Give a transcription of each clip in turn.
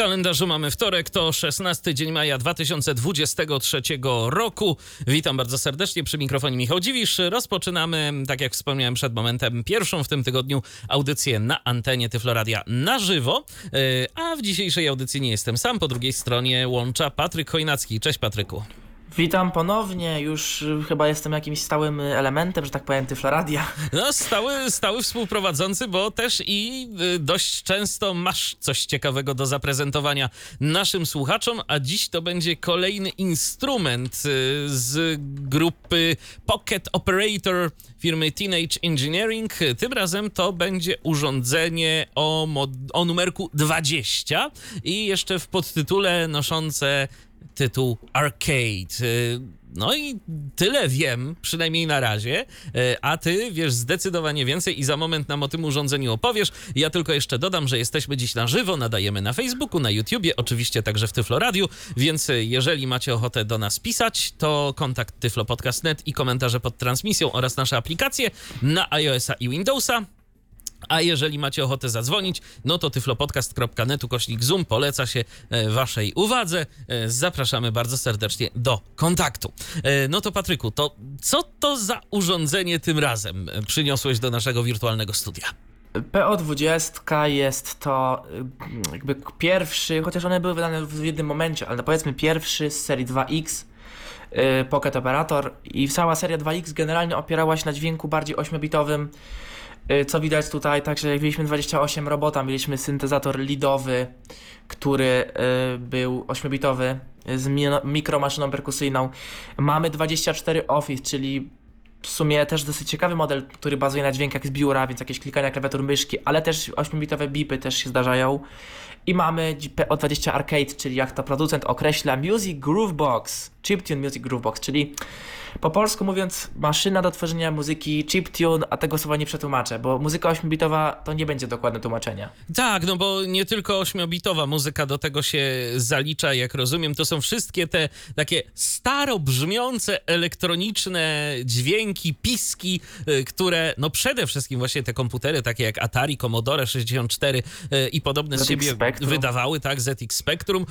Kalendarzu mamy wtorek, to 16 dzień maja 2023 roku. Witam bardzo serdecznie przy mikrofonie Michał Dziwisz. Rozpoczynamy, tak jak wspomniałem przed momentem, pierwszą w tym tygodniu audycję na antenie Tyfloradia na żywo. Yy, A w dzisiejszej audycji nie jestem sam, po drugiej stronie łącza Patryk Chojnacki. Cześć Patryku. Witam ponownie, już y, chyba jestem jakimś stałym y, elementem, że tak powiem, Tyfloradia. No, stały, stały współprowadzący, bo też i y, dość często masz coś ciekawego do zaprezentowania naszym słuchaczom, a dziś to będzie kolejny instrument z grupy Pocket Operator firmy Teenage Engineering. Tym razem to będzie urządzenie o, o numerku 20 i jeszcze w podtytule noszące tytuł Arcade. Y, No i tyle wiem, przynajmniej na razie, y, a ty wiesz zdecydowanie więcej i za moment nam o tym urządzeniu opowiesz. Ja tylko jeszcze dodam, że jesteśmy dziś na żywo, nadajemy na Facebooku, na YouTubie, oczywiście także w Tyflo Radio, więc jeżeli macie ochotę do nas pisać, to kontakt tyflopodcast.net i komentarze pod transmisją oraz nasze aplikacje na iOS-a i Windowsa. A jeżeli macie ochotę zadzwonić, no to tyflopodcast.net ukośnik Zoom poleca się e, waszej uwadze. E, Zapraszamy bardzo serdecznie do kontaktu. E, No to Patryku, to co to za urządzenie tym razem przyniosłeś do naszego wirtualnego studia? PO20 jest to jakby pierwszy, chociaż one były wydane w jednym momencie, ale powiedzmy pierwszy z serii 2X y, Pocket Operator i cała seria 2X generalnie opierała się na dźwięku bardziej 8-bitowym, y, co widać tutaj, także jak mieliśmy 28 robota, mieliśmy syntezator lidowy, który y, był 8-bitowy z mi- mikromaszyną perkusyjną. Mamy 24 Office, czyli w sumie też dosyć ciekawy model, który bazuje na dźwiękach z biura, więc jakieś klikania klawiatur myszki, ale też 8-bitowe bipy też się zdarzają. I mamy PO20 Arcade, czyli jak to producent określa Music Groovebox, Chiptune Music Groovebox, czyli po polsku mówiąc maszyna do tworzenia muzyki chiptune, a tego słowa nie przetłumaczę, bo muzyka 8-bitowa to nie będzie dokładne tłumaczenia. Tak, no bo nie tylko ośmiobitowa muzyka do tego się zalicza, jak rozumiem, to są wszystkie te takie staro brzmiące elektroniczne dźwięki, piski, y, które no przede wszystkim właśnie te komputery takie jak Atari, Commodore 64 y, i podobne z ZX siebie Spectrum. wydawały, tak, ZX Spectrum.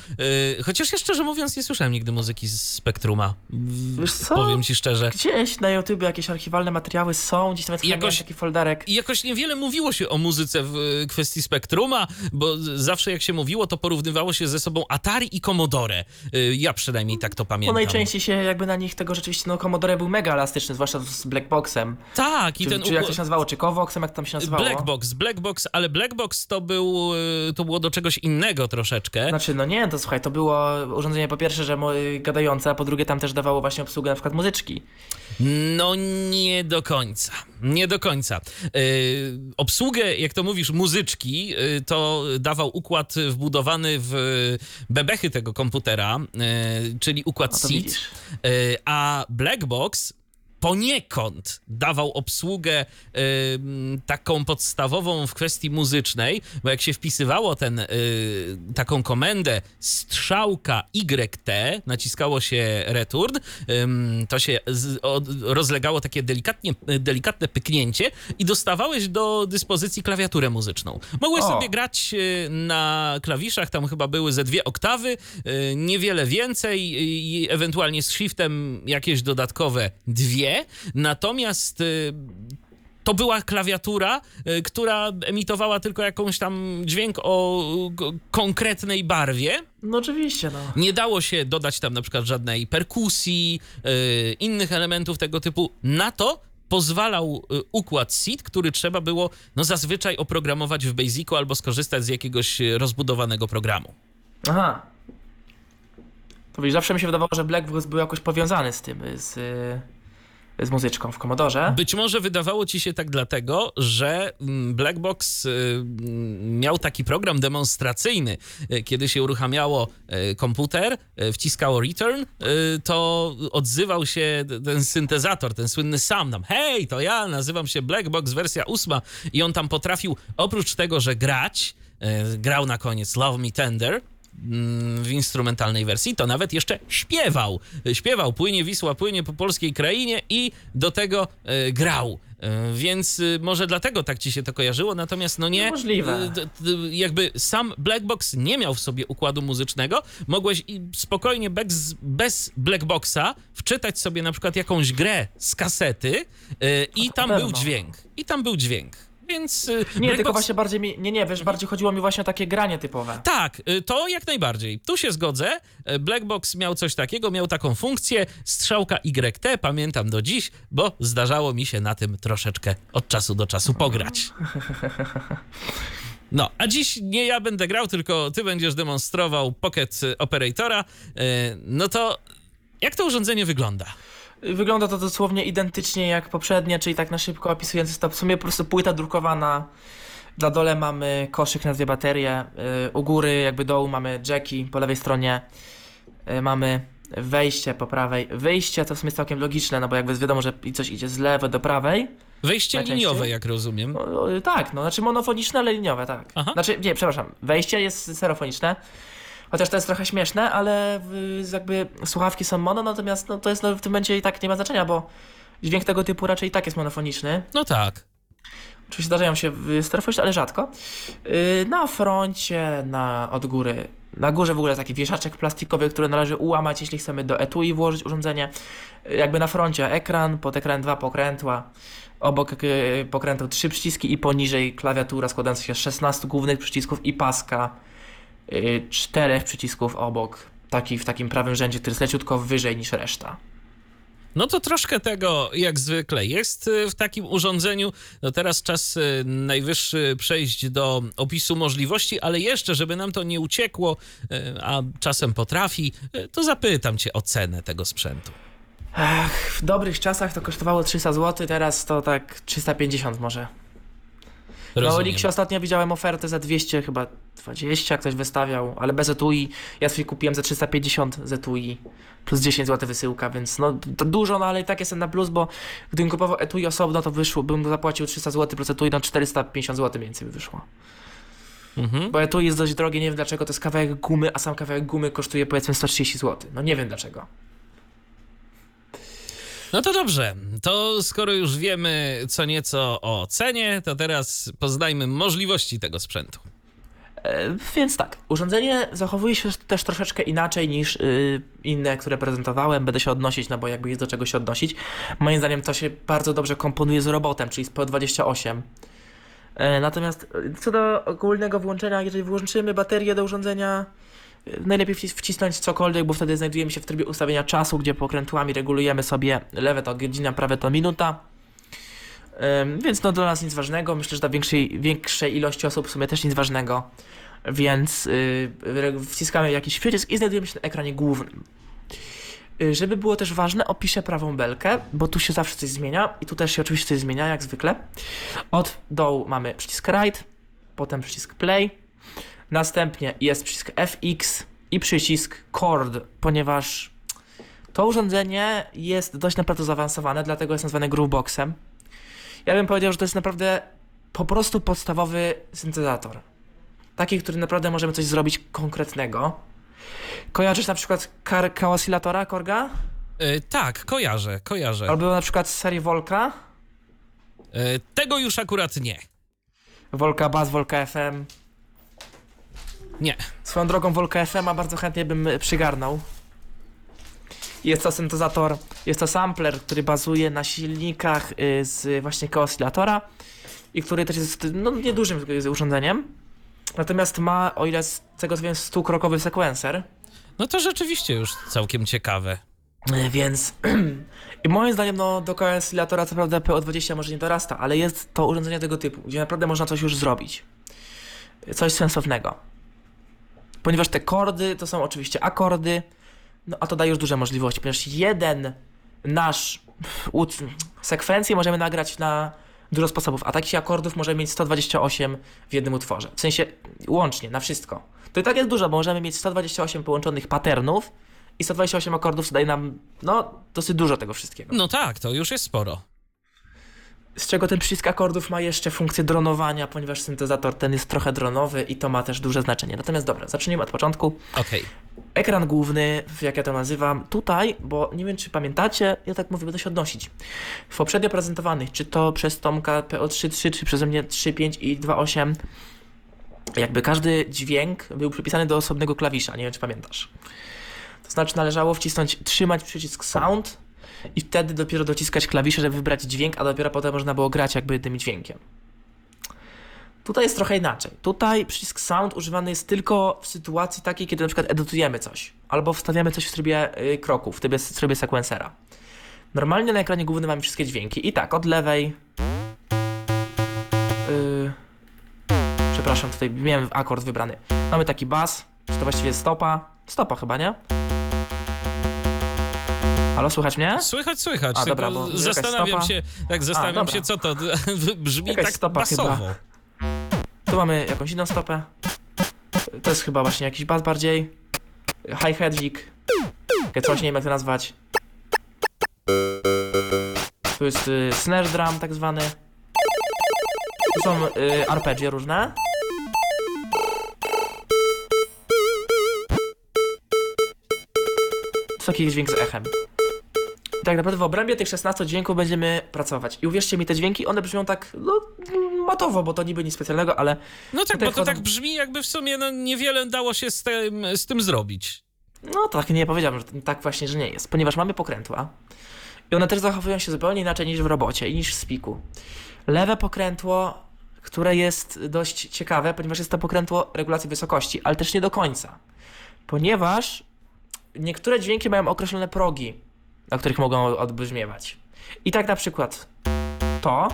Y, Chociaż ja szczerze mówiąc nie słyszałem nigdy muzyki z Spectruma. W- Wiesz co? Powiem ci szczerze. Gdzieś na YouTube jakieś archiwalne materiały są, gdzieś nawet Jakoś- taki folderek. I jakoś niewiele mówiło się o muzyce w y, kwestii spektruma, bo zawsze jak się mówiło, to porównywało się ze sobą Atari i Commodore. Y, Ja przynajmniej tak to Bo pamiętam. najczęściej się jakby na nich tego rzeczywiście, no Commodore był mega elastyczny, zwłaszcza z Blackboxem. Tak, i Czy, ten czy jak to się nazywało, czy Covoxem, jak tam się nazywało? Blackbox, Blackbox, ale Blackbox to był, y, to było do czegoś innego troszeczkę. Znaczy, no nie, to słuchaj, to było urządzenie po pierwsze, że mo- a po drugie tam też dawało właśnie obsługę na przykład muzyczki. No nie do końca. Nie do końca. Yy, obsługę, jak to mówisz, muzyczki, yy, to dawał układ wbudowany w bebechy tego komputera, yy, czyli układ No SID. Yy, a Blackbox poniekąd dawał obsługę yy, taką podstawową w kwestii muzycznej, bo jak się wpisywało ten, yy, taką komendę strzałka YT, naciskało się return, ym, to się z, od, rozlegało takie delikatnie, delikatne pyknięcie i dostawałeś do dyspozycji klawiaturę muzyczną. Mogłeś O. sobie grać yy, na klawiszach, tam chyba były ze dwie oktawy, yy, niewiele więcej i ewentualnie z shiftem jakieś dodatkowe dwie, natomiast y, to była klawiatura, y, która emitowała tylko jakąś tam dźwięk o konkretnej barwie. No oczywiście, no. Nie dało się dodać tam na przykład żadnej perkusji, y, innych elementów tego typu. Na to pozwalał układ SID, który trzeba było no zazwyczaj oprogramować w Basicu albo skorzystać z jakiegoś rozbudowanego programu. Aha. To wiesz, zawsze mi się wydawało, że Blackbox był jakoś powiązany z tym, z, z muzyczką w Commodore. Być może wydawało ci się tak dlatego, że mm, Blackbox y, miał taki program demonstracyjny, y, kiedy się uruchamiało y, komputer, wciskało return, to odzywał się ten syntezator, ten słynny sam nam. Hej, to ja, nazywam się Blackbox wersja ósma i on tam potrafił oprócz tego, że grać, grał na koniec Love Me Tender, w instrumentalnej wersji, to nawet jeszcze śpiewał. Śpiewał Płynie Wisła, płynie po polskiej krainie i do tego e, grał. E, Więc y, może dlatego tak ci się to kojarzyło, natomiast no nie. Możliwe. d- d- Jakby sam Blackbox nie miał w sobie układu muzycznego, mogłeś spokojnie bez, bez Blackboxa wczytać sobie na przykład jakąś grę z kasety i tam był dźwięk. I tam był dźwięk. Więc y, Nie, Blackbox... tylko właśnie bardziej mi, nie, nie, wiesz, bardziej chodziło mi właśnie o takie granie typowe. Tak, y, to jak najbardziej. Tu się zgodzę. Y, Blackbox miał coś takiego, miał taką funkcję strzałka YT, pamiętam do dziś, bo zdarzało mi się na tym troszeczkę od czasu do czasu pograć. No, a dziś nie ja będę grał, tylko ty będziesz demonstrował Pocket Operatora. No to jak to urządzenie wygląda? Wygląda to dosłownie identycznie jak poprzednie, czyli tak na szybko opisując, to w sumie po prostu płyta drukowana. Na dole mamy koszyk na dwie baterie, y, u góry jakby dołu mamy jacki, po lewej stronie y, mamy wejście po prawej. Wyjście to w sumie jest całkiem logiczne, no bo jakby wiadomo, że coś idzie z lewej do prawej. Wejście Najczęściej? liniowe, jak rozumiem. O, o, tak, no znaczy monofoniczne, ale liniowe, tak. Aha. Znaczy, nie, przepraszam, wejście jest stereofoniczne. Chociaż to jest trochę śmieszne, ale y, jakby słuchawki są mono, natomiast no, to jest no, w tym momencie i tak nie ma znaczenia, bo dźwięk tego typu raczej i tak jest monofoniczny. No tak. Oczywiście zdarzają się stereofoniczne, ale rzadko. Y, Na froncie, na od góry, na górze w ogóle taki wieszaczek plastikowy, który należy ułamać, jeśli chcemy do etui włożyć urządzenie. Y, Jakby na froncie ekran, pod ekran dwa pokrętła, obok pokrętła trzy przyciski i poniżej klawiatura składająca się z 16 głównych przycisków i paska czterech przycisków obok. Taki w takim prawym rzędzie, który jest leciutko wyżej niż reszta. No to troszkę tego jak zwykle jest y, w takim urządzeniu. No teraz czas y, najwyższy przejść do opisu możliwości, ale jeszcze, żeby nam to nie uciekło, y, a czasem potrafi, y, to zapytam cię o cenę tego sprzętu. Ach, w dobrych czasach to kosztowało 300 zł, teraz to tak 350 może. Na Rozumiem. Oliksie ostatnio widziałem ofertę za 200, chyba 20 ktoś wystawiał, ale bez etui. Ja sobie kupiłem za 350 z etui plus 10 zł wysyłka, więc no to dużo, no ale i tak jestem na plus, bo gdybym kupował etui osobno, to wyszło, bym zapłacił 300 zł plus etui, no 450 zł więcej by wyszło. Mhm. Bo etui jest dość drogie, nie wiem dlaczego, to jest kawałek gumy, a sam kawałek gumy kosztuje powiedzmy 130 zł. No nie wiem dlaczego. No to dobrze. To skoro już wiemy co nieco o cenie, to teraz poznajmy możliwości tego sprzętu. E, Więc tak, urządzenie zachowuje się też troszeczkę inaczej niż y, inne, które prezentowałem. Będę się odnosić, no bo jakby jest do czego się odnosić. Moim zdaniem to się bardzo dobrze komponuje z robotem, czyli z PO28. E, Natomiast e, co do ogólnego włączenia, jeżeli włączymy baterię do urządzenia, najlepiej wcis- wcisnąć cokolwiek, bo wtedy znajdujemy się w trybie ustawienia czasu, gdzie pokrętłami regulujemy sobie lewe to godzina, prawe to minuta. Więc no dla nas nic ważnego. Myślę, że dla większej, większej ilości osób w sumie też nic ważnego. Więc yy, wciskamy jakiś przycisk i znajdujemy się na ekranie głównym. Yy, żeby było też ważne, opiszę prawą belkę, bo tu się zawsze coś zmienia i tu też się oczywiście coś zmienia, jak zwykle. Od dołu mamy przycisk right, potem przycisk play, następnie jest przycisk FX i przycisk chord, ponieważ to urządzenie jest dość naprawdę zaawansowane, dlatego jest nazwane grooveboxem. Ja bym powiedział, że to jest naprawdę po prostu podstawowy syntezator. Taki, który naprawdę możemy coś zrobić konkretnego. Kojarzysz na przykład kar- Kawasilatora Korga? E, tak, kojarzę, kojarzę. Albo na przykład z serii Volka? E, tego już akurat nie. Volka Bass, Volka FM. Nie. Swoją drogą Volka FM a bardzo chętnie bym y, przygarnął. Jest to syntezator, jest to sampler, który bazuje na silnikach y, z właśnie Kawasilatora i który też jest no, niedużym urządzeniem. Natomiast ma, o ile z tego co wiem, 100-krokowy sekwenser. No to rzeczywiście już całkiem ciekawe. E, Więc i moim zdaniem no, do Kawasilatora co prawda PO20 może nie dorasta, ale jest to urządzenie tego typu, gdzie naprawdę można coś już zrobić. Coś sensownego. Ponieważ te kordy to są oczywiście akordy, no a to daje już duże możliwości, ponieważ jeden nasz sekwencję możemy nagrać na dużo sposobów, a takich akordów możemy mieć 128 w jednym utworze. W sensie łącznie, na wszystko. To i tak jest dużo, bo możemy mieć 128 połączonych patternów i 128 akordów, co daje nam, no, dosyć dużo tego wszystkiego. No tak, to już jest sporo. Z czego ten przycisk akordów ma jeszcze funkcję dronowania, ponieważ syntezator ten jest trochę dronowy i to ma też duże znaczenie. Natomiast dobra, zacznijmy od początku. Okej. Ekran główny, jak ja to nazywam, tutaj, bo nie wiem czy pamiętacie, ja tak mówię, będę się odnosić. W poprzednio prezentowanych, czy to przez Tomka PO3.3, czy przeze mnie 3.5 i 2.8, jakby każdy dźwięk był przypisany do osobnego klawisza, nie wiem czy pamiętasz. To znaczy należało wcisnąć, trzymać przycisk sound i wtedy dopiero dociskać klawisze, żeby wybrać dźwięk, a dopiero potem można było grać jakby tym dźwiękiem. Tutaj jest trochę inaczej. Tutaj przycisk sound używany jest tylko w sytuacji takiej, kiedy na przykład edytujemy coś, albo wstawiamy coś w trybie y, kroków, w trybie, w trybie. Normalnie na ekranie głównym mamy wszystkie dźwięki. I tak, od lewej. Yy, przepraszam, tutaj miałem akord wybrany. Mamy taki bas, czy to właściwie stopa? Stopa chyba, nie? Halo, słychać mnie? Słychać, słychać. A, dobra, bo zastanawiam się, tak zastanawiam dobra. się, co to brzmi Jakaś tak stopa chyba. basowo. Tu mamy jakąś inną stopę. To jest chyba właśnie jakiś bas bardziej. Hi-hatzik. Takie coś, nie wiem jak to nazwać. Tu jest y, snare drum tak zwany. Tu są y, arpeggio różne. To taki dźwięk z echem. Tak naprawdę w obrębie tych 16 dźwięków będziemy pracować. I uwierzcie mi, te dźwięki, one brzmią tak, no, matowo, bo to niby nic specjalnego, ale No tak, bo to wchodzą- tak brzmi, jakby w sumie no, niewiele dało się z tym, z tym zrobić. No tak, nie powiedziałbym, że tak właśnie, że nie jest, ponieważ mamy pokrętła i one też zachowują się zupełnie inaczej niż w robocie i niż w spiku. Lewe pokrętło, które jest dość ciekawe, ponieważ jest to pokrętło regulacji wysokości, ale też nie do końca, ponieważ niektóre dźwięki mają określone progi, na których mogą odbrzmiewać. I tak na przykład to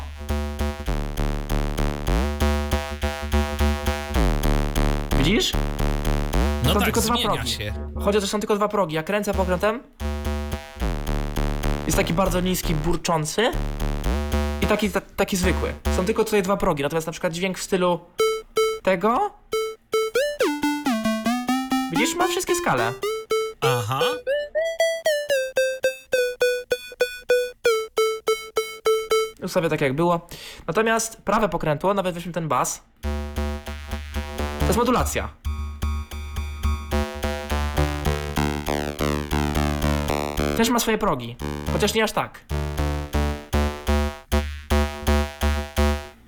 Widzisz? No To tak, tylko dwa progi. się. Chodzi o to, że są tylko dwa progi. Ja kręcę pokrętem. Jest taki bardzo niski, burczący. I taki, ta, taki zwykły. Są tylko tutaj dwa progi. Natomiast na przykład dźwięk w stylu tego. Widzisz, ma wszystkie skale. Aha. Ustawię tak jak było. Natomiast prawe pokrętło, nawet weźmy ten bas. To jest modulacja. Też ma swoje progi, chociaż nie aż tak.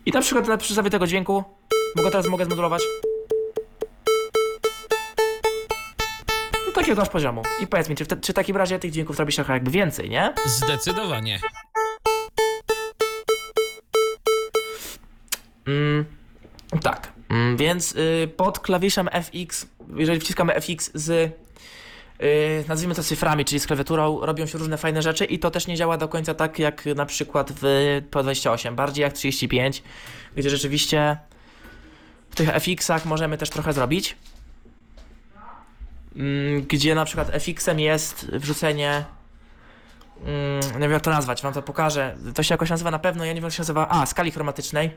I na przykład na przedstawie tego dźwięku, bo go teraz mogę zmodulować. No takiego aż poziomu. I powiedz mi, czy w, te, czy w takim razie tych dźwięków robi się trochę jakby więcej, nie? Zdecydowanie. Więc y, pod klawiszem FX, jeżeli wciskamy FX z, y, nazwijmy to cyframi, czyli z klawiaturą, robią się różne fajne rzeczy i to też nie działa do końca tak jak na przykład w P28, bardziej jak 35, gdzie rzeczywiście w tych FX-ach możemy też trochę zrobić. Mm, Gdzie na przykład FX-em jest wrzucenie Mm, nie wiem jak to nazwać, wam to pokażę. To się jakoś nazywa na pewno, ja nie wiem jak się nazywa. A, skali chromatycznej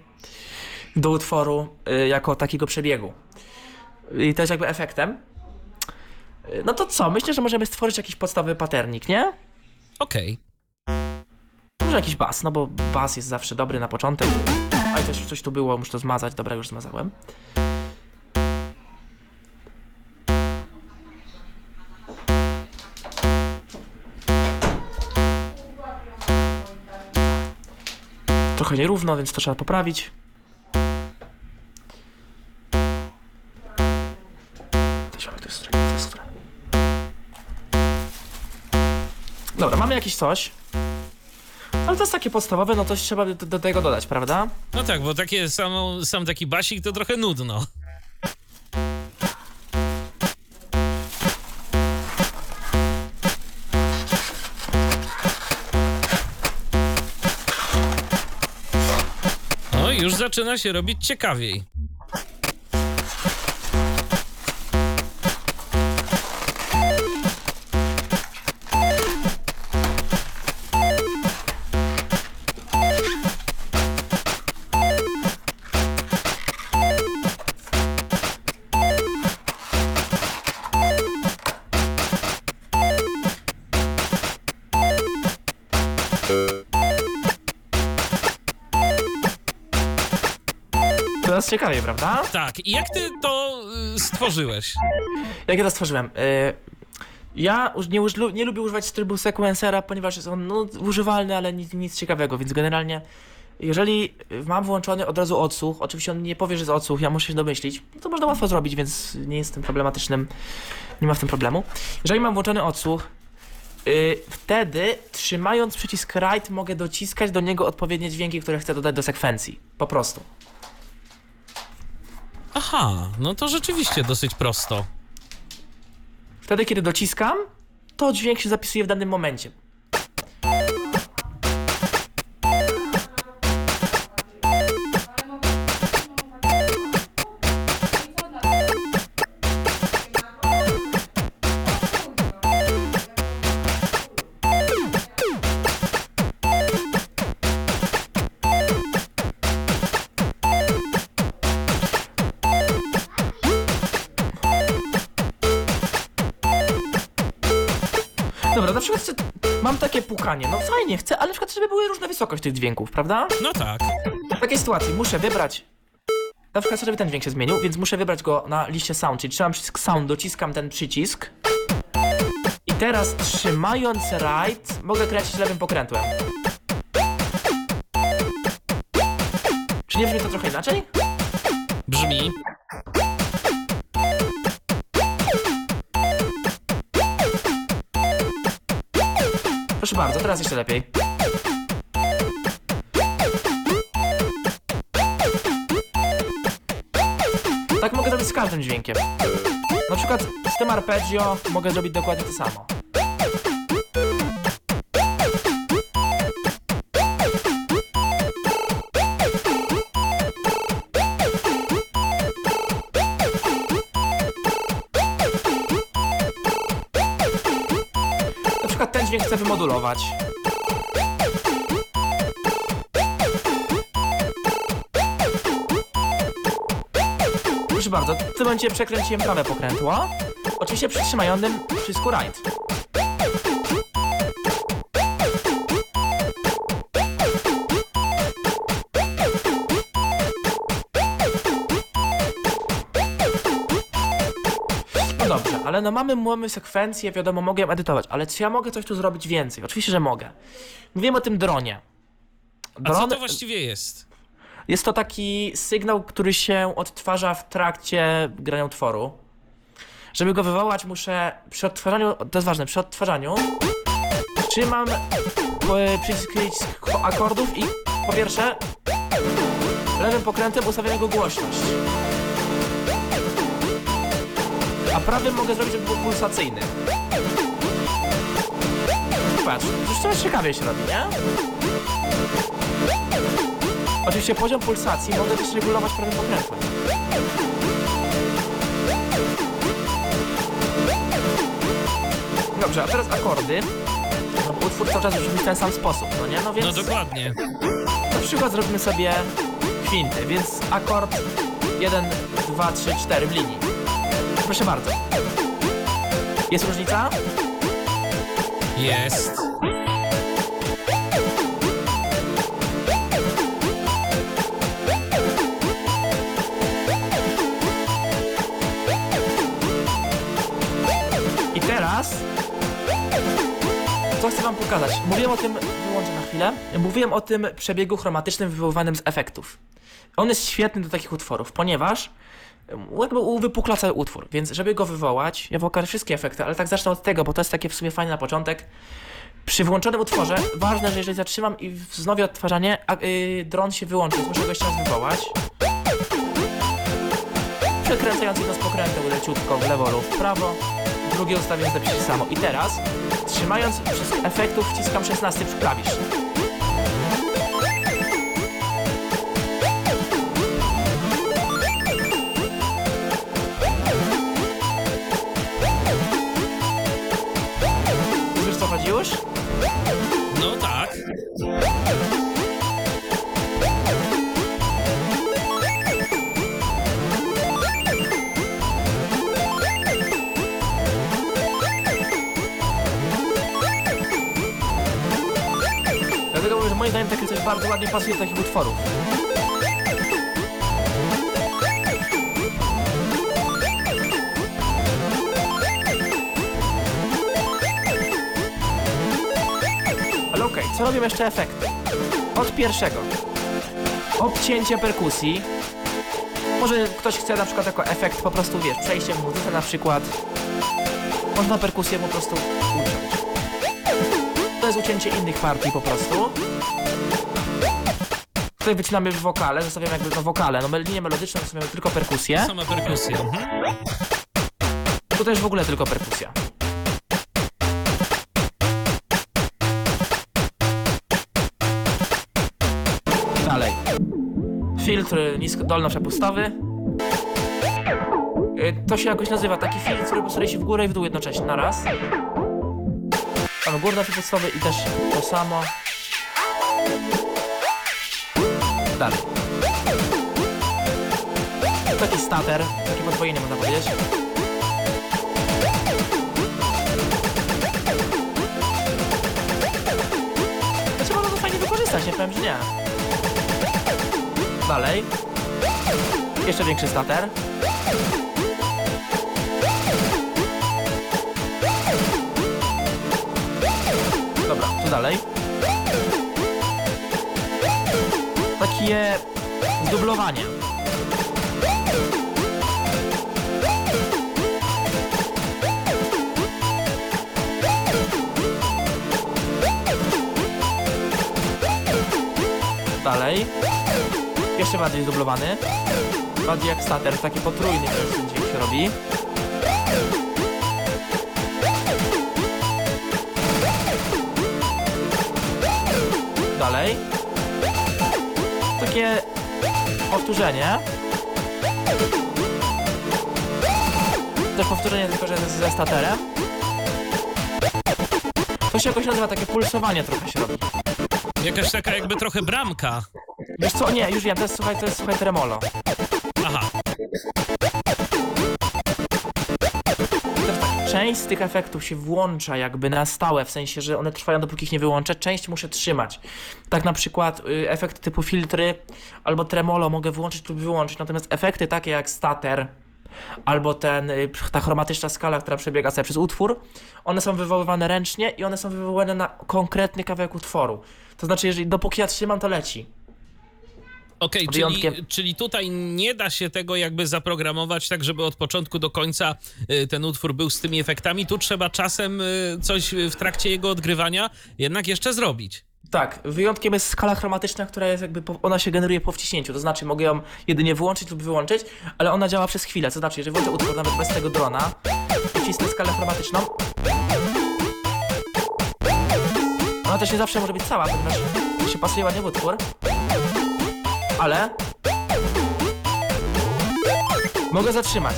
do utworu y, jako takiego przebiegu. I to jest jakby efektem. Y, No to co? Myślę, że możemy stworzyć jakiś podstawowy paternik, nie? Okej. Może jakiś bas, no bo bas jest zawsze dobry na początek. A i coś, coś tu było, muszę to zmazać. Dobra, już zmazałem. Trochę nierówno, więc to trzeba poprawić. Jakieś coś. Ale to jest takie podstawowe, no to trzeba do, do tego dodać, prawda? No tak, bo takie samo, sam taki basik to trochę nudno. No już zaczyna się robić ciekawiej. Teraz ciekawie, prawda? Tak, i jak ty to y, stworzyłeś? Jak ja to stworzyłem? Y, ja już nie, uż- nie lubię używać trybu sequencera, ponieważ jest on no, używalny, ale nic, nic ciekawego, więc generalnie jeżeli mam włączony od razu odsłuch, oczywiście on nie powie, że jest odsłuch, ja muszę się domyślić, no to można łatwo zrobić, więc nie jestem problematycznym, nie ma w tym problemu. Jeżeli mam włączony odsłuch, y, wtedy trzymając przycisk right mogę dociskać do niego odpowiednie dźwięki, które chcę dodać do sekwencji. Po prostu. Aha, no to rzeczywiście dosyć prosto. Wtedy, kiedy dociskam, to dźwięk się zapisuje w danym momencie. Dobra, na przykład chcę, mam takie pukanie, no fajnie, chcę, ale na przykład żeby były różne wysokość tych dźwięków, prawda? No tak. W takiej sytuacji muszę wybrać, na przykład żeby ten dźwięk się zmienił, więc muszę wybrać go na liście sound, czyli trzymam przycisk sound, dociskam ten przycisk i teraz trzymając right mogę kręcić lewym pokrętłem. Czy nie brzmi to trochę inaczej? Brzmi. Proszę bardzo, teraz jeszcze lepiej. Tak mogę zrobić z każdym dźwiękiem. Na przykład z tym arpeggio mogę zrobić dokładnie to samo. Wymodulować. Proszę bardzo, w tym momencie przekręciłem prawe pokrętło. Oczywiście przytrzymanym przycisku right. Ale no mamy, mamy sekwencję, wiadomo, mogę ją edytować, ale czy ja mogę coś tu zrobić więcej? Oczywiście, że mogę. Mówiłem o tym dronie. A co Dron to właściwie jest? jest to taki sygnał, który się odtwarza w trakcie grania utworu. Żeby go wywołać, muszę przy odtwarzaniu, to jest ważne, przy odtwarzaniu trzymam e, przycisk przycisk akordów i po pierwsze lewym pokrętem ustawiam jego głośność. A prawym mogę zrobić, żeby był pulsacyjny. Patrz, już coraz ciekawie się robi, nie? Oczywiście poziom pulsacji mogę też regulować prawym pokrętłem. Dobrze, a teraz akordy. No, utwór cały czas brzmi w ten sam sposób, no nie? No więc No dokładnie. na przykład zrobimy sobie kwinty, więc akord 1, 2, 3, 4 w linii. Proszę bardzo. Jest różnica? Jest. I teraz co chcę wam pokazać? Mówiłem o tym, wyłączę na chwilę, mówiłem o tym przebiegu chromatycznym wywoływanym z efektów. On jest świetny do takich utworów, ponieważ jakby cały utwór, więc żeby go wywołać, ja pokażę wszystkie efekty, ale tak zacznę od tego, bo to jest takie w sumie fajne na początek. Przy włączonym utworze, ważne, że jeżeli zatrzymam i wznowię odtwarzanie, a, yy, dron się wyłączy, muszę go jeszcze raz wywołać. Przekręcając jedno z pokręteł leciutko w lewo lub w prawo, drugie ustawiając przycisku samo. I teraz, trzymając przycisk efektów, wciskam 16 przy klawisz. Już? No tak. Dlatego mówię, że moim zdaniem takie coś bardzo ładnie pasuje do takich utworów. Co robią jeszcze efekty? Od pierwszego. Obcięcie perkusji. Może ktoś chce na przykład jako efekt po prostu, wiesz, przejście w muzyce na przykład. Można perkusję po prostu uciąć. To jest ucięcie innych partii po prostu. Tutaj wycinamy już wokale, zostawiamy jakby no wokale, no linię melodyczną zostawiamy tylko perkusję. Sama perkusja. Mhm. Tutaj już w ogóle tylko perkusja. Filtr nisko, dolno-przepustowy. Y, To się jakoś nazywa, taki filtr, który postawia się w górę i w dół jednocześnie na raz. Mamy górno-przepustowy i też to samo. Dalej. Taki stater, takie podwojenie można powiedzieć. Trzeba to fajnie wykorzystać, nie powiem, że nie. Dalej. Jeszcze większy stater. Dobra, tu dalej. Takie zdublowanie. Dalej. Jeszcze bardziej zdublowany. Bardziej jak stater, taki potrójny dźwięk się robi. Dalej. Takie powtórzenie. Też powtórzenie tylko, że ze staterem. To się jakoś nazywa, takie pulsowanie trochę się robi. Jakaś taka jakby trochę bramka. Wiesz co, nie, już wiem, to jest, słuchaj, to jest, słuchaj, tremolo. Aha. Część z tych efektów się włącza jakby na stałe, w sensie, że one trwają dopóki ich nie wyłączę, część muszę trzymać. Tak na przykład y, efekty typu filtry albo tremolo mogę włączyć lub wyłączyć, natomiast efekty takie jak stater albo ten, y, ta chromatyczna skala, która przebiega sobie przez utwór, one są wywoływane ręcznie i one są wywoływane na konkretny kawałek utworu. To znaczy, jeżeli dopóki ja trzymam, to leci. Okej, czyli, Wyjątkiem- czyli tutaj nie da się tego jakby zaprogramować tak, żeby od początku do końca y, ten utwór był z tymi efektami. Tu trzeba czasem y, coś w trakcie jego odgrywania jednak jeszcze zrobić. Tak, wyjątkiem jest skala chromatyczna, która jest jakby, ona się generuje po wciśnięciu, to znaczy mogę ją jedynie włączyć lub wyłączyć, ale ona działa przez chwilę, to znaczy, jeżeli włączę utwór nawet bez tego drona, wcisnę skalę chromatyczną, ona też nie zawsze może być cała, ponieważ się pasuje ładnie w utwór, ale mogę zatrzymać.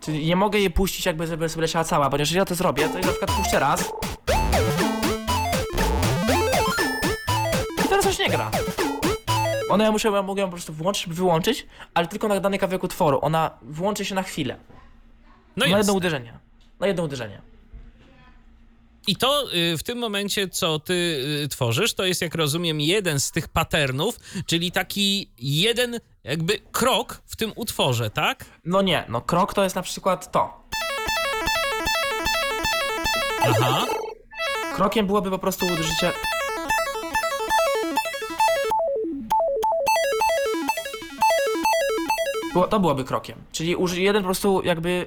Czyli nie mogę jej puścić jakby, żeby sobie leciała cała, ponieważ jeżeli ja to zrobię, to ja na przykład puszczę raz. I teraz już nie gra. Ona ja muszę, ja mogę ją po prostu włączyć wyłączyć, ale tylko na dany kawałek utworu. Ona włączy się na chwilę. No na jedno uderzenie. Na jedno uderzenie. I to y, w tym momencie, co ty y, tworzysz, to jest, jak rozumiem, jeden z tych patternów, czyli taki jeden jakby krok w tym utworze, tak? No nie, no krok to jest na przykład to. Aha. Krokiem byłoby po prostu uderzycie. Było, to byłoby krokiem. Czyli jeden po prostu jakby.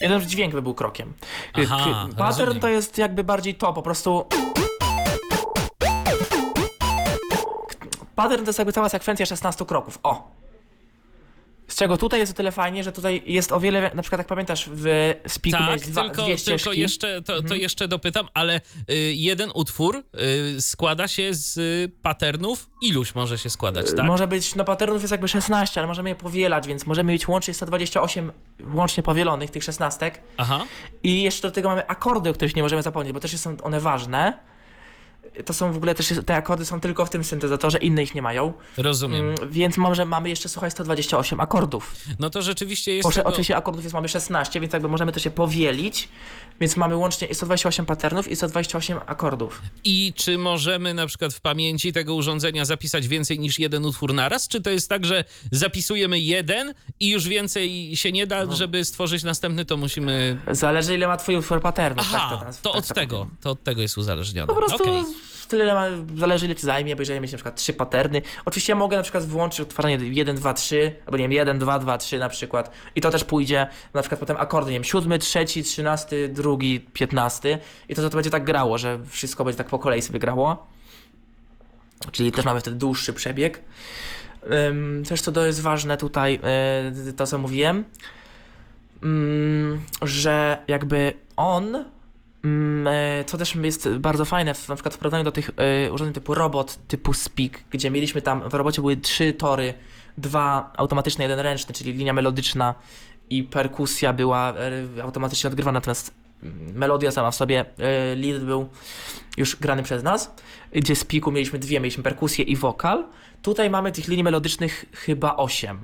Jeden dźwięk by był krokiem. Aha, Pattern rozumiem. to jest jakby bardziej to, po prostu. Pattern to jest jakby cała sekwencja 16 kroków. O! Z czego tutaj jest o tyle fajnie, że tutaj jest o wiele, na przykład jak pamiętasz w Spiku Tak, miałeś dwa, tylko, dwie tylko ścieżki. jeszcze, to, Mhm. to jeszcze dopytam, ale y, jeden utwór y, składa się z y, patternów. Iluś może się składać, tak? Może być, no patternów jest jakby 16, ale możemy je powielać, więc możemy mieć łącznie 128 łącznie powielonych tych 16. Aha. I jeszcze do tego mamy akordy, o których nie możemy zapomnieć, bo też są one ważne. To są w ogóle też, te akordy są tylko w tym syntezatorze, inne ich nie mają. Rozumiem. Mm, Więc może mamy jeszcze, słuchaj, 128 akordów. No to rzeczywiście jest. Tego- oczywiście akordów jest mamy 16, więc jakby możemy to się powielić. Więc mamy łącznie 128 patternów i 128 akordów. I czy możemy na przykład w pamięci tego urządzenia zapisać więcej niż jeden utwór naraz? Czy to jest tak, że zapisujemy jeden i już więcej się nie No. da, żeby stworzyć następny, to musimy. Zależy ile ma twój utwór patternów. Aha, tak teraz- to tak od to tego. To od tego jest uzależnione. Po prostu Okej. Tyle zależy ile ci zajmie, bo jeżeli mieć na przykład trzy patterny. Oczywiście ja mogę na przykład włączyć odtwarzanie 1, 2, 3, albo nie wiem, 1, 2, 2, 3 na przykład. I to też pójdzie na przykład potem akordy, nie wiem, siódmy, trzeci, trzynasty, drugi, piętnasty. I to, to będzie tak grało, że wszystko będzie tak po kolei sobie grało. Czyli też mamy wtedy dłuższy przebieg. Też co to jest ważne tutaj, yy, to co mówiłem, że jakby on, co też jest bardzo fajne, na przykład w do tych y, urządzeń typu robot, typu Speak, gdzie mieliśmy tam, w robocie były trzy tory, dwa automatyczne, jeden ręczny, czyli linia melodyczna i perkusja była y, automatycznie odgrywana, natomiast mm, melodia sama w sobie, lead był już grany przez nas, gdzie z piku mieliśmy dwie, mieliśmy perkusję i wokal. Tutaj mamy tych linii melodycznych chyba osiem.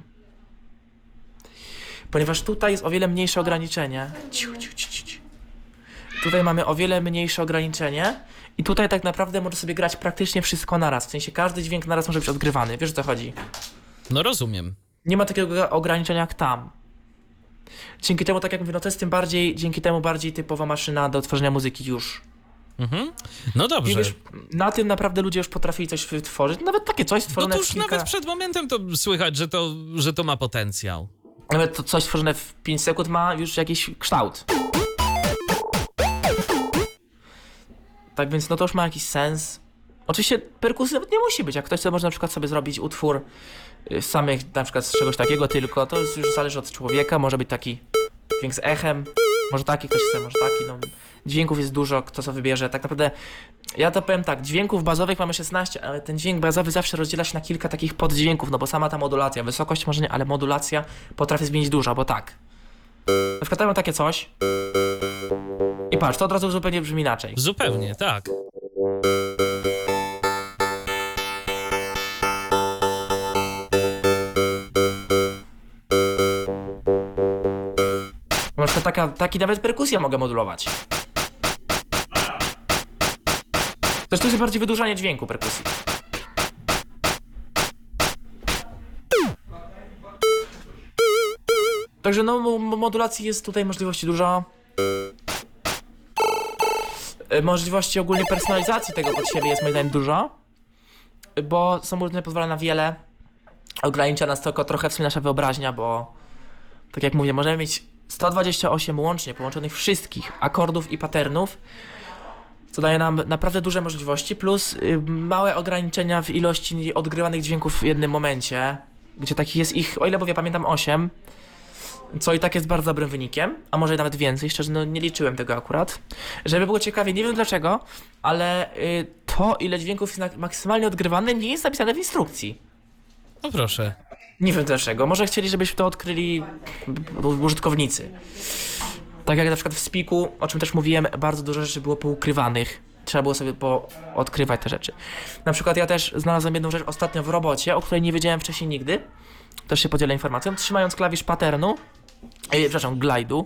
Ponieważ tutaj jest o wiele mniejsze ograniczenie. Ciu, ciu, ciu, ciu. Tutaj mamy o wiele mniejsze ograniczenie i tutaj tak naprawdę może sobie grać praktycznie wszystko naraz. W sensie każdy dźwięk naraz może być odgrywany. Wiesz o co chodzi? No rozumiem. Nie ma takiego ograniczenia jak tam. Dzięki temu, tak jak mówię, no to jest tym bardziej, dzięki temu bardziej typowa maszyna do tworzenia muzyki już. Mhm. No dobrze. wiesz, na tym naprawdę ludzie już potrafili coś wytworzyć. Nawet takie coś No stworzone to w już kilka... nawet przed momentem to słychać, że to, że to ma potencjał. Nawet to coś stworzone w 5 sekund ma już jakiś kształt. Tak więc no to już ma jakiś sens. Oczywiście perkusji nawet nie musi być. Jak ktoś sobie może na przykład sobie zrobić utwór y, z samych na przykład z czegoś takiego tylko, to już zależy od człowieka. Może być taki dźwięk z echem, może taki, ktoś chce, może taki. No. Dźwięków jest dużo, kto co wybierze. Tak naprawdę ja to powiem tak, dźwięków bazowych mamy 16, ale ten dźwięk bazowy zawsze rozdziela się na kilka takich poddźwięków, no bo sama ta modulacja, wysokość może nie, ale modulacja potrafi zmienić dużo, bo tak. Na przykład ja mam takie coś i patrz, to od razu zupełnie brzmi inaczej. Zupełnie, tak. Przykład taka, taki nawet perkusja mogę modulować. Zresztą jest bardziej wydłużanie dźwięku perkusji. Także no, mo- mo- modulacji jest tutaj możliwości dużo. E, Możliwości ogólnie personalizacji tego pod siebie jest moim zdaniem dużo. Bo różne pozwala na wiele. Ogranicza nas tylko trochę w sumie nasza wyobraźnia, bo tak jak mówię, możemy mieć 128 łącznie połączonych wszystkich akordów i patternów, co daje nam naprawdę duże możliwości, plus y, małe ograniczenia w ilości odgrywanych dźwięków w jednym momencie, gdzie takich jest ich, o ile mówię, pamiętam 8, co i tak jest bardzo dobrym wynikiem, a może nawet więcej, szczerze no nie liczyłem tego akurat. Żeby było ciekawie, nie wiem dlaczego, ale y, to ile dźwięków jest maksymalnie odgrywane nie jest napisane w instrukcji. No proszę. Nie wiem dlaczego. Może chcieli, żebyśmy to odkryli użytkownicy. Tak jak na przykład w Spiku, o czym też mówiłem, bardzo dużo rzeczy było poukrywanych. Trzeba było sobie poodkrywać te rzeczy. Na przykład ja też znalazłem jedną rzecz ostatnio w robocie, o której nie wiedziałem wcześniej nigdy. Też się podzielę informacją. Trzymając klawisz patternu, e, przepraszam, glide'u,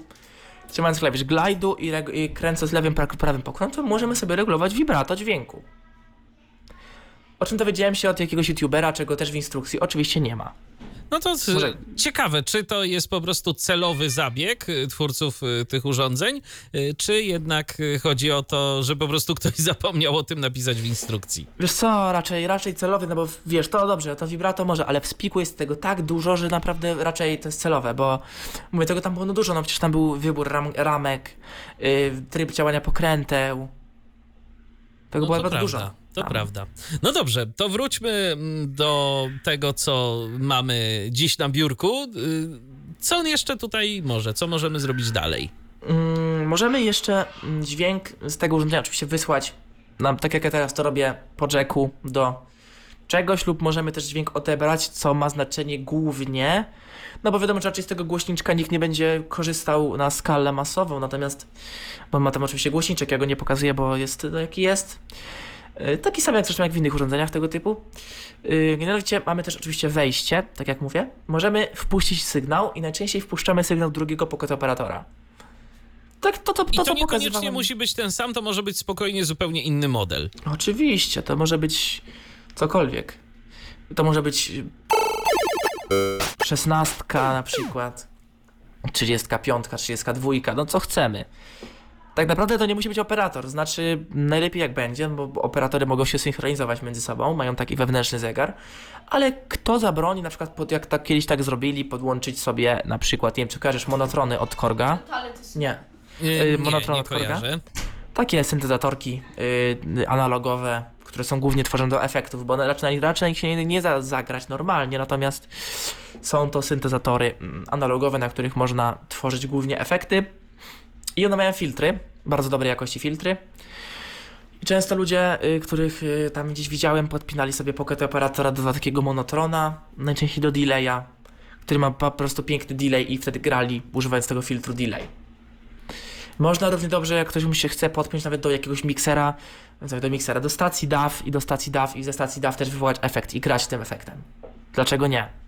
trzymając klawisz glide'u i, i kręcąc lewym, pra- prawym pokrętłem, możemy sobie regulować vibrato dźwięku. O czym dowiedziałem się od jakiegoś youtubera, czego też w instrukcji oczywiście nie ma. No to Może- ciekawe, czy to jest po prostu celowy zabieg y, twórców y, tych urządzeń, y, czy jednak chodzi o to, że po prostu ktoś zapomniał o tym napisać w instrukcji. Wiesz co, raczej, raczej celowy, no bo wiesz, to dobrze, to vibrato może, ale w spiku jest tego tak dużo, że naprawdę raczej to jest celowe, bo mówię, tego tam było no dużo, no przecież tam był wybór ram, ramek, yy, tryb działania pokręteł. Tego No było to bardzo prawda, dużo. To tam. prawda. No dobrze, to wróćmy mm, do tego, co mamy dziś na biurku. Y, Co on jeszcze tutaj może? Co możemy zrobić dalej? Mm, możemy jeszcze mm, dźwięk z tego urządzenia oczywiście wysłać nam, tak jak ja teraz to robię po jacku, do czegoś lub możemy też dźwięk odebrać, co ma znaczenie głównie, no bo wiadomo, że raczej z tego głośniczka nikt nie będzie korzystał na skalę masową, natomiast, bo ma tam oczywiście głośniczek, ja go nie pokazuję, bo jest no, jaki jest. Y, Taki sam jak zresztą jak w innych urządzeniach tego typu. Y, Mianowicie mamy też oczywiście wejście, tak jak mówię. Możemy wpuścić sygnał i najczęściej wpuszczamy sygnał drugiego pocket operatora. Tak, to, to, to, I to to niekoniecznie musi być ten sam, to może być spokojnie zupełnie inny model. Oczywiście, to może być cokolwiek. To może być szesnastka na przykład, trzydziestka piątka, trzydziestka dwójka, no co chcemy. Tak naprawdę to nie musi być operator, znaczy najlepiej jak będzie, bo bo operatory mogą się synchronizować między sobą, mają taki wewnętrzny zegar, ale kto zabroni, na przykład pod, jak tak kiedyś tak zrobili, podłączyć sobie na przykład, nie wiem czy kojarzysz monotrony od Korga? Nie. Yy, nie, monotron nie od Korga? kojarzę. takie syntezatorki y, analogowe, które są głównie tworzone do efektów, bo raczej, raczej na nich się nie, nie da zagrać normalnie, natomiast są to syntezatory mm, analogowe, na których można tworzyć głównie efekty i one mają filtry, bardzo dobrej jakości filtry. I często ludzie, y, których y, tam gdzieś widziałem, podpinali sobie pocket operatora do takiego monotrona, najczęściej do delaya, który ma po prostu piękny delay i wtedy grali używając tego filtru delay. Można równie dobrze, jak ktoś mu się chce podpiąć nawet do jakiegoś miksera, do miksera, do stacji DAW i do stacji DAW i ze stacji DAW też wywołać efekt i grać tym efektem. Dlaczego nie?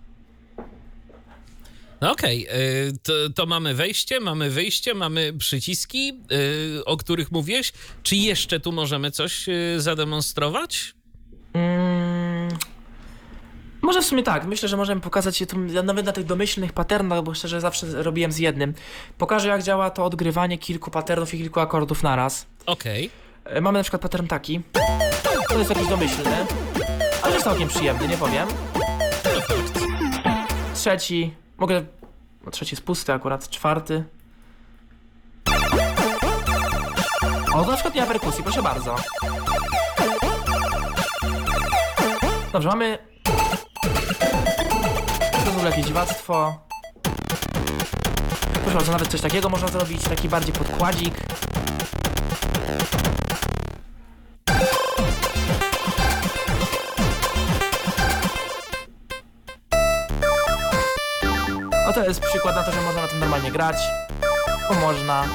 No okej, yy, to, to mamy wejście, mamy wyjście, mamy przyciski, yy, o których mówiłeś. Czy jeszcze tu możemy coś yy, zademonstrować? Mm, może w sumie tak, myślę, że możemy pokazać je tu nawet na tych domyślnych patternach, bo szczerze zawsze robiłem z jednym. Pokażę jak działa to odgrywanie kilku patternów i kilku akordów naraz. Okej. E, Mamy na przykład pattern taki. To jest jakiś domyślny, ale jest całkiem przyjemny, nie powiem. Trzeci, mogę. No, trzeci jest pusty akurat, czwarty. O, to na przykład nie ma perkusji, proszę bardzo. Dobrze, mamy. To w ogóle jakieś dziwactwo. Proszę bardzo, nawet coś takiego można zrobić, taki bardziej podkładzik. No to jest przykład na to, że można na tym normalnie grać. Bo można.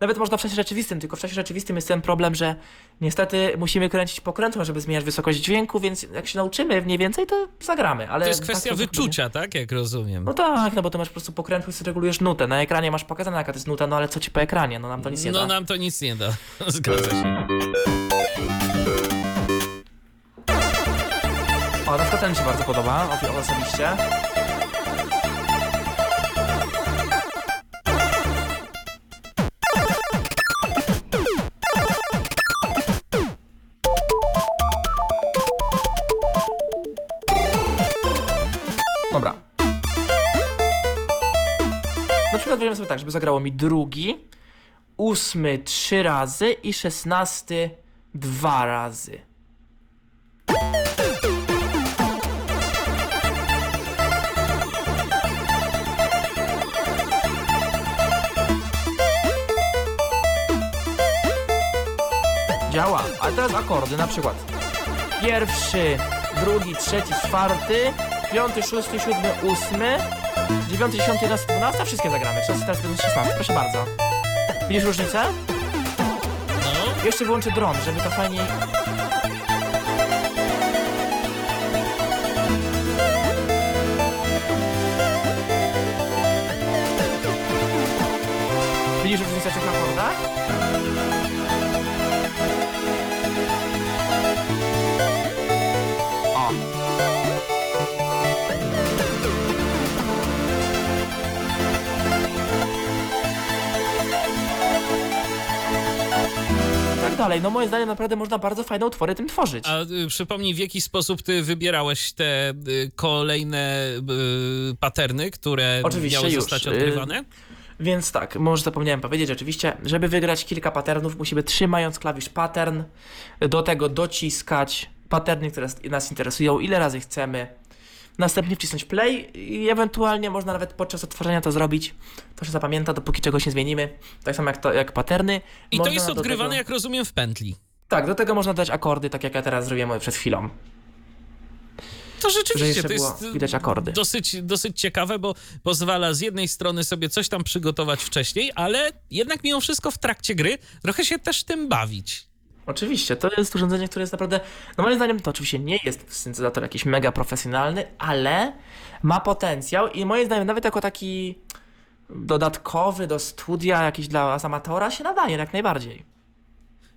Nawet można w czasie rzeczywistym, tylko w czasie rzeczywistym jest ten problem, że niestety musimy kręcić pokrętło, żeby zmieniać wysokość dźwięku, więc jak się nauczymy mniej więcej, to zagramy. Ale To jest tak kwestia nie. wyczucia, tak? Jak rozumiem. No tak, no bo ty masz po prostu pokrętło i sobie regulujesz nutę. Na ekranie masz pokazane jaka to jest nuta, no ale co ci po ekranie? No nam to nic nie No da. nam to nic nie da. Zgadza się. O, na przykład ten mi się bardzo podoba, o- osobiście. Tak, żeby zagrało mi drugi, ósmy trzy razy i szesnasty dwa razy. Działa, ale teraz akordy, na przykład. Pierwszy, drugi, trzeci, czwarty, piąty, szósty, siódmy, ósmy, dziewiąty, dziesiąty, jedenasty, dwunasty, wszystkie zagramy. Czas teraz będzie szesnasty, proszę bardzo. Widzisz różnicę? No, Jeszcze wyłączę dron, żeby to fajniej... Widzisz różnicę w tych akordach? Dalej. No moim zdaniem naprawdę można bardzo fajne utwory tym tworzyć. a y, przypomnij, w jaki sposób ty wybierałeś te y, kolejne y, paterny, które Oczywiście miały już. zostać Y, odgrywane? Więc tak, może zapomniałem powiedzieć, rzeczywiście, żeby wygrać kilka patternów, musimy trzymając klawisz pattern, do tego dociskać patterny, które nas interesują, ile razy chcemy. Następnie wcisnąć play i ewentualnie można nawet podczas odtworzenia to zrobić. To się zapamięta, dopóki czegoś nie zmienimy. Tak samo jak, to, jak patterny. I to Można jest do odgrywane, tego... jak rozumiem, w pętli. Tak, do tego można dać akordy, tak jak ja teraz zrobiłem przed chwilą. To rzeczywiście to jest widać akordy. Dosyć, dosyć ciekawe, bo pozwala z jednej strony sobie coś tam przygotować wcześniej, ale jednak mimo wszystko w trakcie gry trochę się też tym bawić. Oczywiście, to jest urządzenie, które jest naprawdę, no moim zdaniem to oczywiście nie jest syntezator jakiś mega profesjonalny, ale ma potencjał i moim zdaniem nawet jako taki dodatkowy do studia, jakiś dla amatora się nadaje jak najbardziej.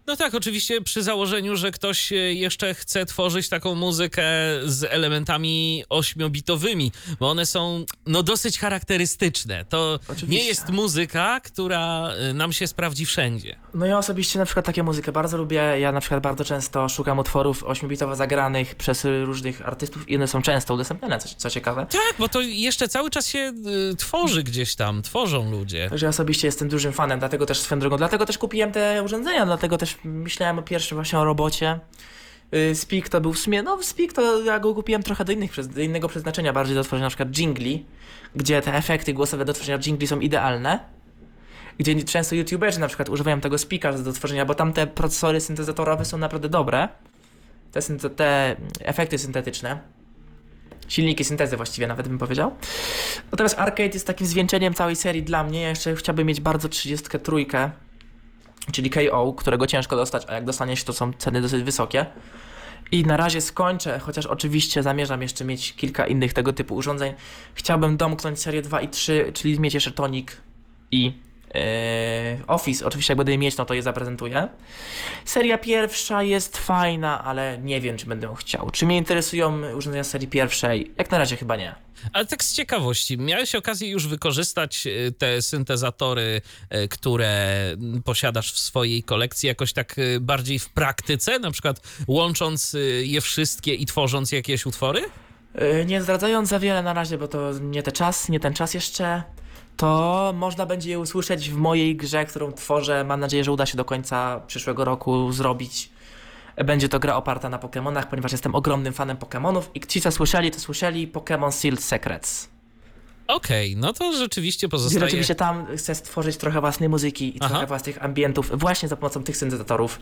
No tak, oczywiście przy założeniu, że ktoś e, jeszcze chce tworzyć taką muzykę z elementami ośmiobitowymi, bo one są no dosyć charakterystyczne. To Oczywiście. nie jest muzyka, która e, nam się sprawdzi wszędzie. No ja osobiście na przykład takie muzykę bardzo lubię. Ja na przykład bardzo często szukam utworów 8-bitowo zagranych przez różnych artystów i one są często udostępniane, co, co ciekawe. Tak, bo to jeszcze cały czas się y, tworzy gdzieś tam, tworzą ludzie. Także ja osobiście jestem dużym fanem, dlatego też swoją drogą, dlatego też kupiłem te urządzenia, dlatego też myślałem o pierwszym właśnie o robocie. Yy, Speak to był w sumie, no Speak to ja go kupiłem trochę do, innych, do innego przeznaczenia, bardziej do tworzenia na przykład jingli, gdzie te efekty głosowe do tworzenia jingli są idealne. Gdzie często youtuberzy na przykład używają tego Speaka do tworzenia, bo tam te procesory syntezatorowe są naprawdę dobre. Te, synte- te efekty syntetyczne. Silniki syntezy właściwie nawet bym powiedział. Natomiast Arcade jest takim zwieńczeniem całej serii dla mnie. Ja jeszcze chciałbym mieć bardzo 33, czyli KO, którego ciężko dostać, a jak dostanie się to są ceny dosyć wysokie. I na razie skończę, chociaż oczywiście zamierzam jeszcze mieć kilka innych tego typu urządzeń. Chciałbym domknąć serię 2 i 3, czyli mieć jeszcze Tonic i Office. Oczywiście jak będę je mieć, no to je zaprezentuję. Seria pierwsza jest fajna, ale nie wiem, czy będę ją chciał. Czy mnie interesują urządzenia serii pierwszej? Jak na razie chyba nie. Ale tak z ciekawości, miałeś okazję już wykorzystać y, te syntezatory, y, które mm, posiadasz w swojej kolekcji jakoś tak y, bardziej w praktyce, na przykład łącząc je wszystkie i tworząc jakieś utwory? Yy, Nie zdradzając za wiele na razie, bo to nie ten czas, nie ten czas jeszcze, to można będzie je usłyszeć w mojej grze, którą tworzę. Mam nadzieję, że uda się do końca przyszłego roku zrobić. Będzie to gra oparta na Pokémonach, ponieważ jestem ogromnym fanem Pokémonów i ci, co słyszeli, to słyszeli Pokémon Sealed Secrets. Okej, no to rzeczywiście pozostaje... rzeczywiście tam chcę stworzyć trochę własnej muzyki i Aha. trochę własnych ambientów właśnie za pomocą tych syntezatorów,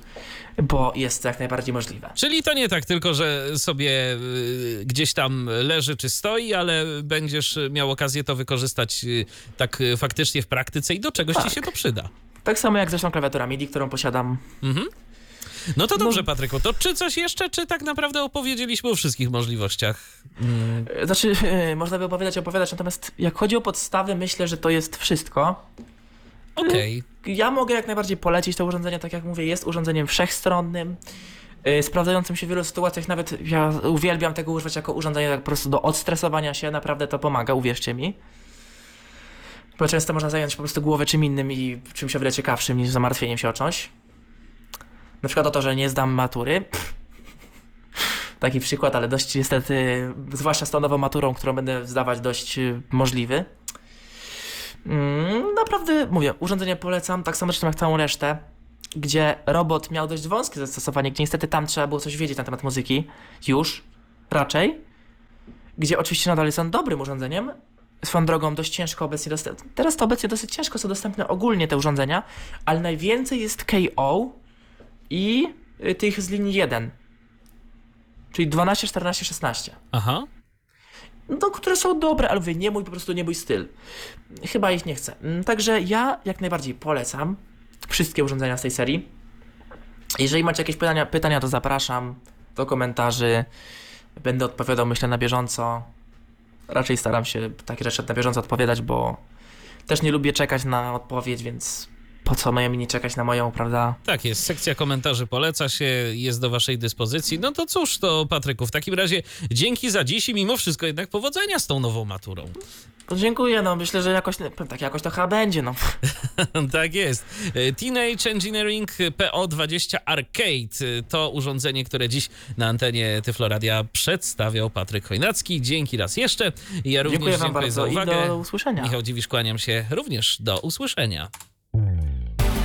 bo jest to jak najbardziej możliwe. Czyli to nie tak tylko, że sobie y, gdzieś tam leży czy stoi, ale będziesz miał okazję to wykorzystać y, tak y, faktycznie w praktyce i do czegoś ci Tak. się to przyda. Tak samo jak zresztą klawiatura MIDI, którą posiadam. Mhm. No to No- dobrze, Patryku. To czy coś jeszcze, czy tak naprawdę opowiedzieliśmy o wszystkich możliwościach? Mm, E, Znaczy, e, można by opowiadać, opowiadać, natomiast jak chodzi o podstawy, myślę, że to jest wszystko. Okej. Ja mogę jak najbardziej polecić to urządzenie, tak jak mówię, jest urządzeniem wszechstronnym, e, sprawdzającym się w wielu sytuacjach, nawet ja uwielbiam tego używać jako urządzenie tak po prostu do odstresowania się, naprawdę to pomaga, uwierzcie mi. Bo często można zająć po prostu głowę czym innym i czymś o wiele ciekawszym niż zamartwieniem się o coś. Na przykład o to, że nie zdam matury. Taki przykład, ale dość niestety, zwłaszcza z tą nową maturą, którą będę zdawać, dość y, możliwy. Mm, naprawdę, mówię, urządzenie polecam, tak samo zresztą jak całą resztę, gdzie robot miał dość wąskie zastosowanie, gdzie niestety tam trzeba było coś wiedzieć na temat muzyki, już, raczej, gdzie oczywiście nadal jest on dobrym urządzeniem, swoją drogą dość ciężko obecnie dostępne, teraz to obecnie dosyć ciężko są dostępne ogólnie te urządzenia, ale najwięcej jest KO i y, tych z linii 1, czyli 12, 14, 16 Aha. no, które są dobre, ale mówię, nie mój, po prostu nie mój styl. Chyba ich nie chcę. Mm, Także ja jak najbardziej polecam wszystkie urządzenia z tej serii. Jeżeli macie jakieś pytania, pytania to zapraszam do komentarzy. Będę odpowiadał, myślę, na bieżąco. Raczej staram się takie rzeczy na bieżąco odpowiadać, bo też nie lubię czekać na odpowiedź, więc po co mają inni czekać na moją, prawda? Tak jest, sekcja komentarzy poleca się, jest do waszej dyspozycji. No to cóż, to Patryku, w takim razie dzięki za dziś i mimo wszystko jednak powodzenia z tą nową maturą. No, dziękuję, no myślę, że jakoś, tak jakoś to chyba będzie, no. tak jest. Teenage Engineering PO20 Arcade to urządzenie, które dziś na antenie Tyfloradia przedstawiał Patryk Chojnacki. Dzięki raz jeszcze. Ja również Dziękuję dziękuję bardzo za i uwagę. do usłyszenia. Michał Dziwisz, kłaniam się również. Do usłyszenia.